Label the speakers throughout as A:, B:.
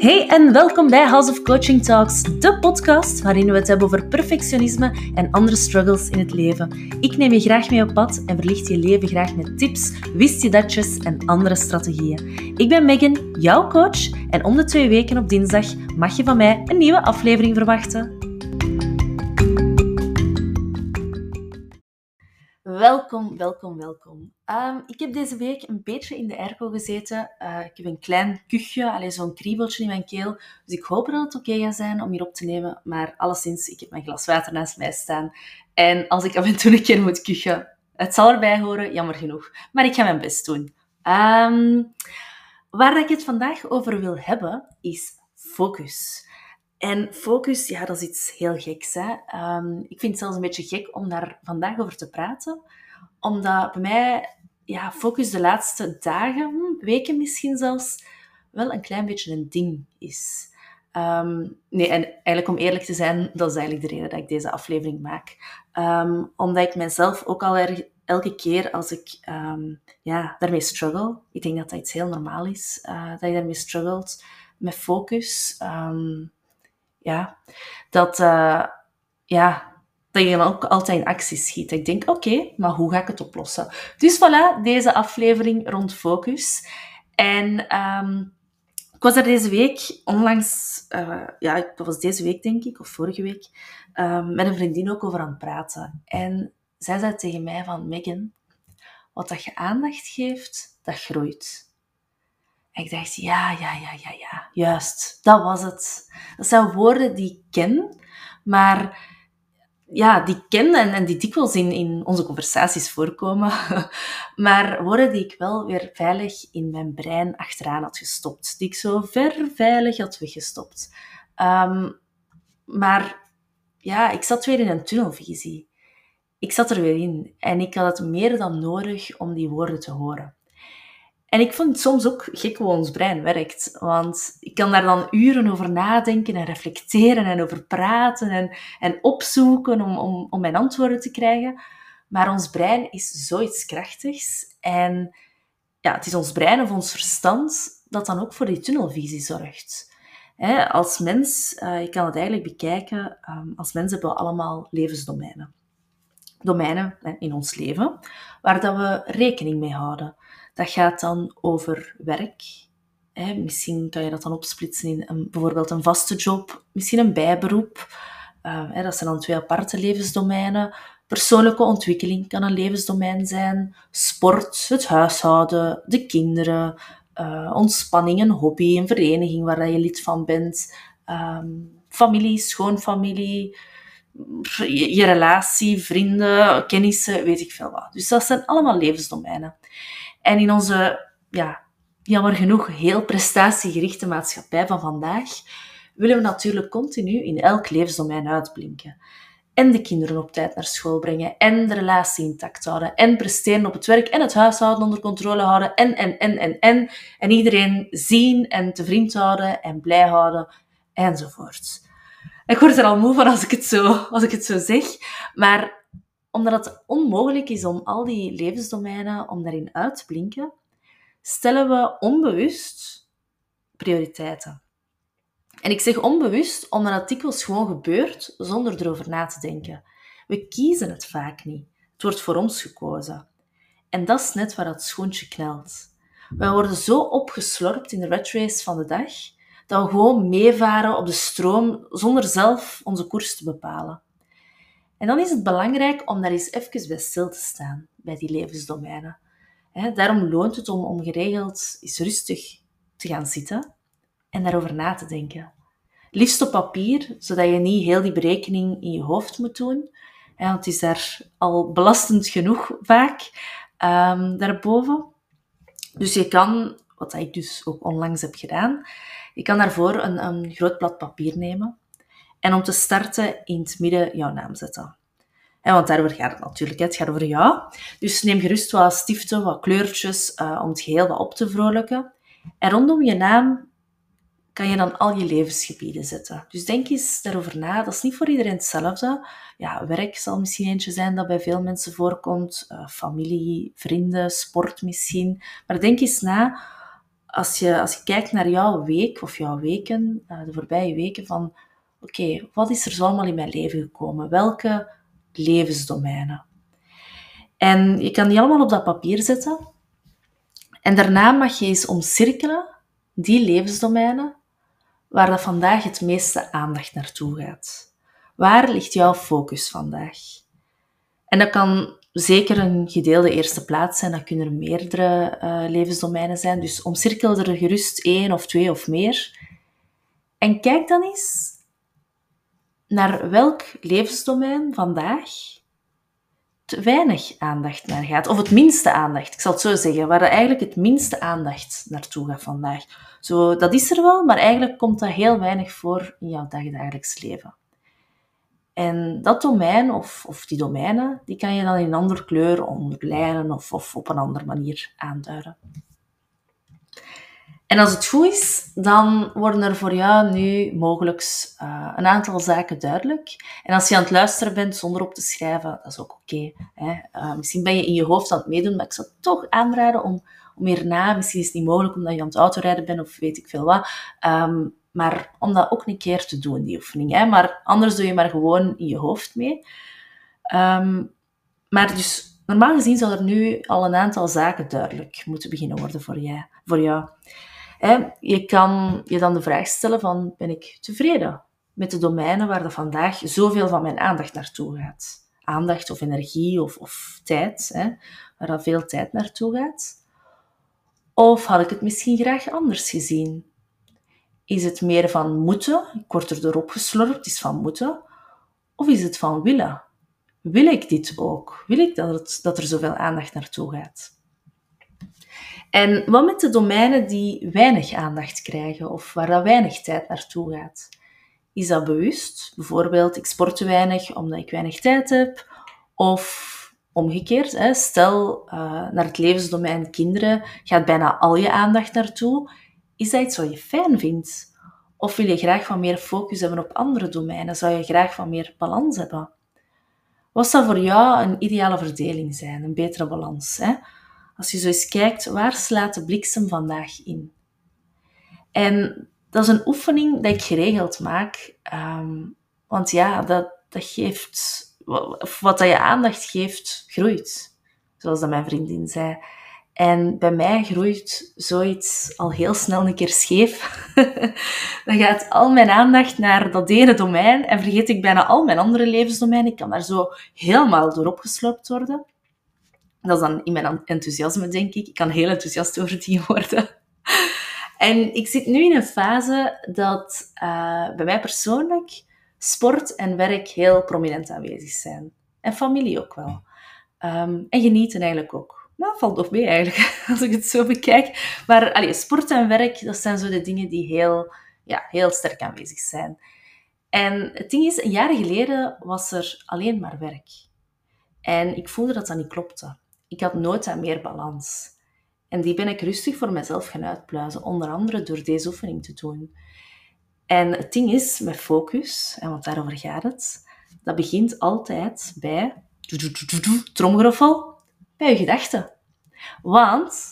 A: Hey en welkom bij House of Coaching Talks, de podcast waarin we het hebben over perfectionisme en andere struggles in het leven. Ik neem je graag mee op pad en verlicht je leven graag met tips, wist je datjes en andere strategieën. Ik ben Megan, jouw coach, en om de twee weken op dinsdag mag je van mij een nieuwe aflevering verwachten. Welkom, welkom, welkom. Ehm, ik heb deze week een beetje in de airco gezeten. Uh, ik heb een klein kuchje, zo'n kriebeltje in mijn keel. Dus ik hoop dat het oké gaat zijn om hier op te nemen. Maar alleszins, ik heb mijn glas water naast mij staan. En als ik af en toe een keer moet kuchen, het zal erbij horen, jammer genoeg. Maar ik ga mijn best doen. Um, waar ik het vandaag over wil hebben, is focus. En focus, ja, dat is iets heel geks. Um, ik vind het zelfs een beetje gek om daar vandaag over te praten. Omdat bij mij ja, focus de laatste dagen, hm, weken misschien zelfs, wel een klein beetje een ding is. Um, nee, en eigenlijk om eerlijk te zijn, dat is eigenlijk de reden dat ik deze aflevering maak. Um, omdat ik mezelf ook al erg, elke keer als ik ja, daarmee struggle, ik denk dat dat iets heel normaal is, uh, dat je daarmee struggelt met focus ja, dat, uh, ja, dat je dan ook altijd in actie schiet. Ik denk, oké, maar hoe ga ik het oplossen? Dus voilà, deze aflevering rond focus. En um, ik was er deze week onlangs, uh, ja, dat was deze week denk ik, of vorige week, um, met een vriendin ook over aan het praten. En zij zei tegen mij van, Megan, wat dat je aandacht geeft, dat groeit. Ik dacht, ja, ja, ja, ja, ja, juist, dat was het. Dat zijn woorden die ik ken, maar ja, die ken en, die dikwijls in, in onze conversaties voorkomen, maar woorden die ik wel weer veilig in mijn brein achteraan had gestopt, die ik zo ver veilig had weggestopt. Um, maar ja, ik zat weer in een tunnelvisie. Ik zat er weer in en ik had het meer dan nodig om die woorden te horen. En ik vind soms ook gek hoe ons brein werkt. Want ik kan daar dan uren over nadenken en reflecteren en over praten en, en opzoeken om, om, om mijn antwoorden te krijgen. Maar ons brein is zoiets krachtigs. En ja, het is ons brein of ons verstand dat dan ook voor die tunnelvisie zorgt. als mens, uh, je kan het eigenlijk bekijken, um, als mens hebben we allemaal levensdomeinen. Domeinen in ons leven, waar dat we rekening mee houden. Dat gaat dan over werk. Hè. Misschien kan je dat dan opsplitsen in een, bijvoorbeeld een vaste job, misschien een bijberoep. Uh, hè, dat zijn dan twee aparte levensdomeinen. Persoonlijke ontwikkeling kan een levensdomein zijn. Sport, het huishouden, de kinderen, uh, ontspanning, een hobby, een vereniging waar je lid van bent. Um, familie, schoonfamilie, je, je relatie, vrienden, kennissen, weet ik veel wat. Dus dat zijn allemaal levensdomeinen. En in onze, ja, jammer genoeg, heel prestatiegerichte maatschappij van vandaag, willen we natuurlijk continu in elk levensdomein uitblinken. En de kinderen op tijd naar school brengen, en de relatie intact houden, en presteren op het werk, en het huishouden onder controle houden, en, en, en, en, en. En iedereen zien en te vriend houden en blij houden, enzovoort. Ik word er al moe van als ik het zo, als ik het zo zeg, maar omdat het onmogelijk is om al die levensdomeinen, om daarin uit te blinken, stellen we onbewust prioriteiten. En ik zeg onbewust omdat het dikwijls gewoon gebeurt zonder erover na te denken. We kiezen het vaak niet. Het wordt voor ons gekozen. En dat is net waar dat schoentje knelt. We worden zo opgeslorpt in de red race van de dag, dat we gewoon meevaren op de stroom zonder zelf onze koers te bepalen. En dan is het belangrijk om daar eens even bij stil te staan, bij die levensdomeinen. daarom loont het om, om geregeld eens rustig te gaan zitten en daarover na te denken. Liefst op papier, zodat je niet heel die berekening in je hoofd moet doen. want het is daar al belastend genoeg vaak, um, daarboven. Dus je kan, wat ik dus ook onlangs heb gedaan, je kan daarvoor een, een groot blad papier nemen en om te starten in het midden jouw naam zetten. En want daarover gaat het natuurlijk, het gaat over jou. Dus neem gerust wat stiften, wat kleurtjes, uh, om het geheel wat op te vrolijken. En rondom je naam kan je dan al je levensgebieden zetten. Dus denk eens daarover na. Dat is niet voor iedereen hetzelfde. Ja, werk zal misschien eentje zijn dat bij veel mensen voorkomt. Uh, familie, vrienden, sport misschien. Maar denk eens na als je, als je kijkt naar jouw week of jouw weken, uh, de voorbije weken, van oké, wat is er zo allemaal in mijn leven gekomen? Welke levensdomeinen? En je kan die allemaal op dat papier zetten. En daarna mag je eens omcirkelen die levensdomeinen waar dat vandaag het meeste aandacht naartoe gaat. Waar ligt jouw focus vandaag? En dat kan zeker een gedeelde eerste plaats zijn. Dat kunnen er meerdere uh, levensdomeinen zijn. Dus omcirkel er gerust één of twee of meer. En kijk dan eens naar welk levensdomein vandaag te weinig aandacht naar gaat. Of het minste aandacht, ik zal het zo zeggen. Waar er eigenlijk het minste aandacht naartoe gaat vandaag. Zo, dat is er wel, maar eigenlijk komt dat heel weinig voor in jouw dagelijks leven. En dat domein, of, of die domeinen, die kan je dan in een andere kleur onderlijnen of, of op een andere manier aanduiden. En als het goed is, dan worden er voor jou nu mogelijk uh, een aantal zaken duidelijk. En als je aan het luisteren bent zonder op te schrijven, dat is ook oké. Uh, misschien ben je in je hoofd aan het meedoen, maar ik zou toch aanraden om, om hierna, misschien is het niet mogelijk omdat je aan het autorijden bent of weet ik veel wat, um, maar om dat ook een keer te doen, die oefening. Hè? Maar anders doe je maar gewoon in je hoofd mee. Um, maar dus, normaal gezien zou er nu al een aantal zaken duidelijk moeten beginnen worden voor, voor jou. Hè? Je kan je dan de vraag stellen van, ben ik tevreden met de domeinen waar er vandaag zoveel van mijn aandacht naartoe gaat? Aandacht of energie of, of tijd, hè? waar er veel tijd naartoe gaat. Of had ik het misschien graag anders gezien? Is het meer van moeten? Ik word er door opgeslorpt, is van moeten. Of is het van willen? Wil ik dit ook? Wil ik dat, dat er zoveel aandacht naartoe gaat? En wat met de domeinen die weinig aandacht krijgen of waar dat weinig tijd naartoe gaat? Is dat bewust? Bijvoorbeeld, ik sport te weinig omdat ik weinig tijd heb. Of omgekeerd, hè, stel uh, naar het levensdomein kinderen gaat bijna al je aandacht naartoe is dat iets wat je fijn vindt? Of wil je graag wat meer focus hebben op andere domeinen? Zou je graag wat meer balans hebben? Wat zou voor jou een ideale verdeling zijn, een betere balans? Hè? Als je zo eens kijkt, waar slaat de bliksem vandaag in? En dat is een oefening dat ik geregeld maak. Um, want ja, dat, dat geeft... Wat dat je aandacht geeft, groeit. Zoals dat mijn vriendin zei. En bij mij groeit zoiets al heel snel een keer scheef. dan gaat al mijn aandacht naar dat ene domein en vergeet ik bijna al mijn andere levensdomeinen. Ik kan daar zo helemaal door opgesloopt worden. Dat is dan in mijn enthousiasme, denk ik. Ik kan heel enthousiast over die worden. en ik zit nu in een fase dat uh, bij mij persoonlijk sport en werk heel prominent aanwezig zijn. En familie ook wel. Um, en genieten eigenlijk ook nou, valt nog mee eigenlijk, als ik het zo bekijk. Maar allee, sport en werk, dat zijn zo de dingen die heel, ja, heel sterk aanwezig zijn. En het ding is, een jaar geleden was er alleen maar werk. En ik voelde dat dat niet klopte. Ik had nooit aan meer balans. En die ben ik rustig voor mezelf gaan uitpluizen, onder andere door deze oefening te doen. En het ding is, met focus, en want daarover gaat het, dat begint altijd bij tromgeroffel, bij je gedachten. Want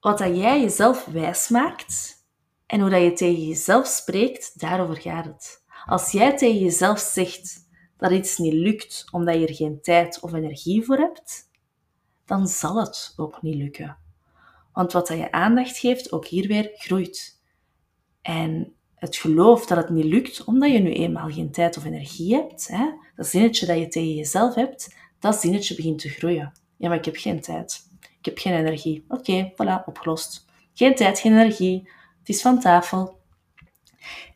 A: wat dat jij jezelf wijs maakt en hoe dat je tegen jezelf spreekt, daarover gaat het. Als jij tegen jezelf zegt dat iets niet lukt omdat je er geen tijd of energie voor hebt, dan zal het ook niet lukken. Want wat je aandacht geeft, ook hier weer, groeit. En het geloof dat het niet lukt omdat je nu eenmaal geen tijd of energie hebt, hè, dat zinnetje dat je tegen jezelf hebt, dat zinnetje begint te groeien. Ja, maar ik heb geen tijd. Ik heb geen energie. Oké, voilà, opgelost. Geen tijd, geen energie. Het is van tafel.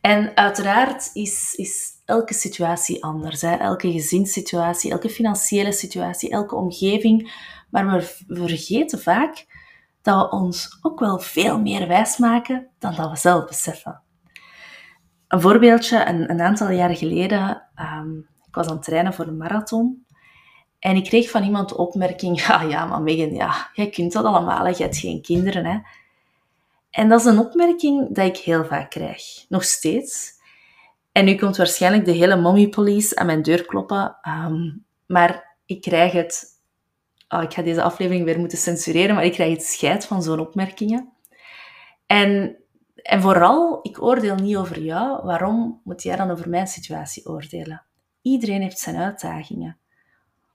A: En uiteraard is, is elke situatie anders. Elke gezinssituatie, elke financiële situatie, elke omgeving. Maar we vergeten vaak dat we ons ook wel veel meer wijsmaken dan dat we zelf beseffen. Een voorbeeldje, een, een aantal jaren geleden, um, ik was aan het trainen voor een marathon. En ik kreeg van iemand de opmerking, ja, ja, maar Megan, ja, jij kunt dat allemaal, je hebt geen kinderen. Hè. En dat is een opmerking dat ik heel vaak krijg, nog steeds. En nu komt waarschijnlijk de hele mommy police aan mijn deur kloppen, ehm, maar ik krijg het... Oh, ik ga deze aflevering weer moeten censureren, maar ik krijg het scheid van zo'n opmerkingen. En, en vooral, ik oordeel niet over jou. Waarom moet jij dan over mijn situatie oordelen? Iedereen heeft zijn uitdagingen.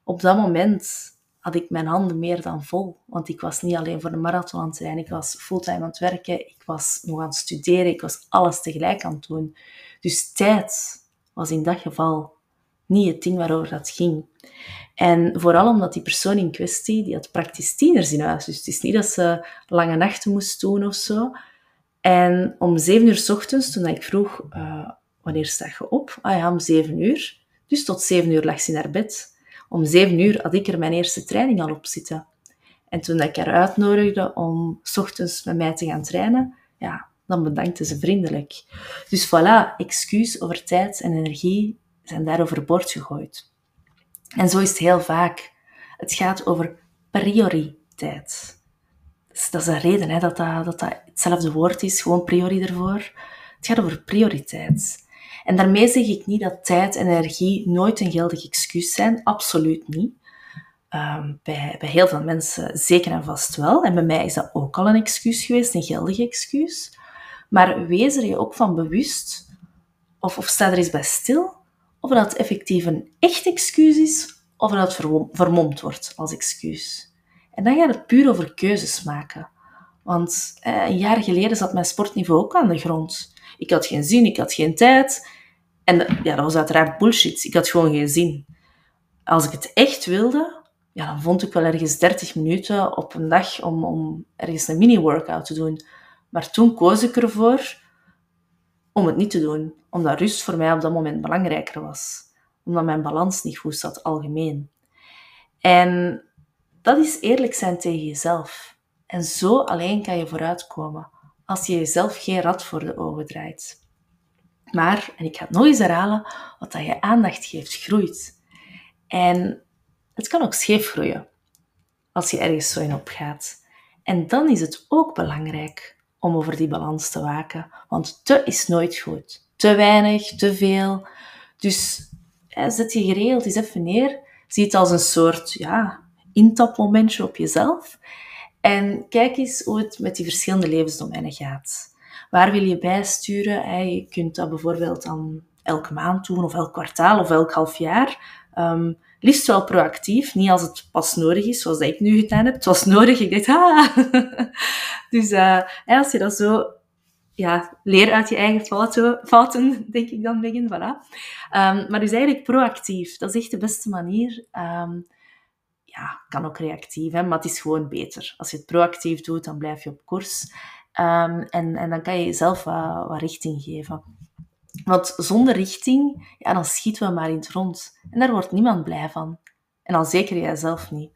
A: Op dat moment had ik mijn handen meer dan vol. Want ik was niet alleen voor de marathon aan het trainen, ik was fulltime aan het werken, ik was nog aan het studeren, ik was alles tegelijk aan het doen. Dus tijd was in dat geval niet het ding waarover dat ging. En vooral omdat die persoon in kwestie, die had praktisch tieners in huis. Dus het is niet dat ze lange nachten moest doen of zo. En om zeven uur s ochtends, toen ik vroeg, uh, wanneer sta je op? Ah ja, om zeven uur. Dus tot zeven uur lag ze naar bed. Om zeven uur had ik er mijn eerste training al op zitten. En toen ik haar uitnodigde om s ochtends met mij te gaan trainen, ja, dan bedankte ze vriendelijk. Dus voilà, excuus over tijd en energie zijn daar overboord gegooid. En zo is het heel vaak. Het gaat over prioriteit. Dus dat is een reden hè, dat, dat, dat dat hetzelfde woord is, gewoon priori ervoor. Het gaat over prioriteit. En daarmee zeg ik niet dat tijd en energie nooit een geldig excuus zijn. Absoluut niet. Um, bij, bij heel veel mensen zeker en vast wel. En bij mij is dat ook al een excuus geweest, een geldig excuus. Maar wees er je ook van bewust, of, of sta er eens bij stil, of dat effectief een echt excuus is, of dat het vermomd wordt als excuus. En dan gaat het puur over keuzes maken. Want eh, een jaar geleden zat mijn sportniveau ook aan de grond. Ik had geen zin, ik had geen tijd. En ja, dat was uiteraard bullshit. Ik had gewoon geen zin. Als ik het echt wilde, ja, dan vond ik wel ergens 30 minuten op een dag om, om ergens een mini-workout te doen. Maar toen koos ik ervoor om het niet te doen, omdat rust voor mij op dat moment belangrijker was. Omdat mijn balans niet goed zat, algemeen. En dat is eerlijk zijn tegen jezelf. En zo alleen kan je vooruitkomen, als je jezelf geen rad voor de ogen draait. Maar, en ik ga het nog eens herhalen, wat dat je aandacht geeft, groeit. En het kan ook scheef groeien, als je ergens zo in opgaat. En dan is het ook belangrijk om over die balans te waken. Want te is nooit goed. Te weinig, te veel. Dus zet je geregeld eens even neer. Zie het als een soort ja, intapmomentje op jezelf. En kijk eens hoe het met die verschillende levensdomeinen gaat. Waar wil je bijsturen? Je kunt dat bijvoorbeeld dan elke maand doen, of elk kwartaal, of elk half jaar. Um, liefst wel proactief, niet als het pas nodig is, zoals ik nu gedaan heb. Het was nodig, ik dacht, ah. dus uh, als je dat zo, ja, leer uit je eigen fouten, fouten denk ik dan, begin, voilà. Um, maar dus eigenlijk proactief, dat is echt de beste manier. Um, ja, kan ook reactief, hè, maar het is gewoon beter. Als je het proactief doet, dan blijf je op koers. Um, en, en dan kan je jezelf wat, wat richting geven. Want zonder richting, ja, dan schieten we maar in het rond. En daar wordt niemand blij van. En dan zeker jijzelf niet.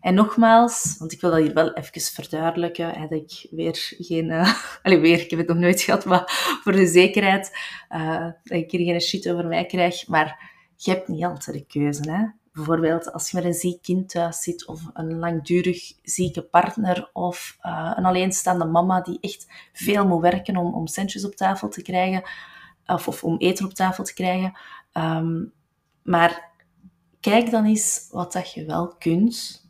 A: En nogmaals, want ik wil dat hier wel even verduidelijken, hè, dat ik weer geen... Uh, allez, weer, ik heb het nog nooit gehad, maar voor de zekerheid, uh, dat ik hier geen shit over mij krijg. Maar je hebt niet altijd de keuze, hè. Bijvoorbeeld als je met een ziek kind thuis zit, of een langdurig zieke partner, of uh, een alleenstaande mama die echt veel moet werken om, om centjes op tafel te krijgen of, om eten op tafel te krijgen. Um, maar kijk dan eens wat dat je wel kunt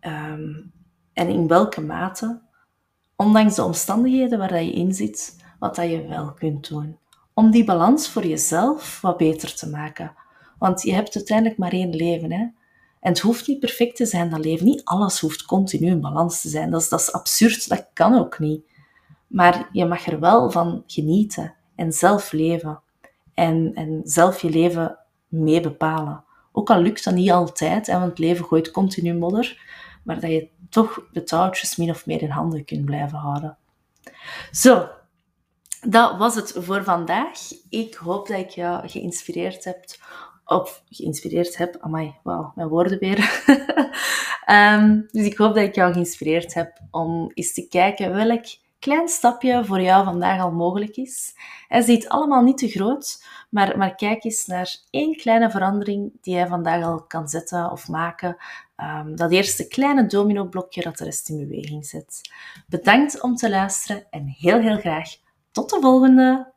A: um, en in welke mate, ondanks de omstandigheden waar dat je in zit, wat dat je wel kunt doen. Om die balans voor jezelf wat beter te maken. Want je hebt uiteindelijk maar één leven. Hè? En het hoeft niet perfect te zijn, dat leven. Niet alles hoeft continu in balans te zijn. Dat is, dat is absurd, dat kan ook niet. Maar je mag er wel van genieten en zelf leven. En, en zelf je leven mee bepalen. Ook al lukt dat niet altijd, want het leven gooit continu modder, maar dat je toch de touwtjes min of meer in handen kunt blijven houden. Zo, dat was het voor vandaag. Ik hoop dat ik jou geïnspireerd heb. Of geïnspireerd heb. Amai, wauw, mijn woorden weer. um, dus ik hoop dat ik jou geïnspireerd heb om eens te kijken welk klein stapje voor jou vandaag al mogelijk is. Hij ziet allemaal niet te groot, maar, maar kijk eens naar één kleine verandering die jij vandaag al kan zetten of maken. Um, dat eerste kleine domino-blokje dat de rest in beweging zet. Bedankt om te luisteren en heel heel graag tot de volgende!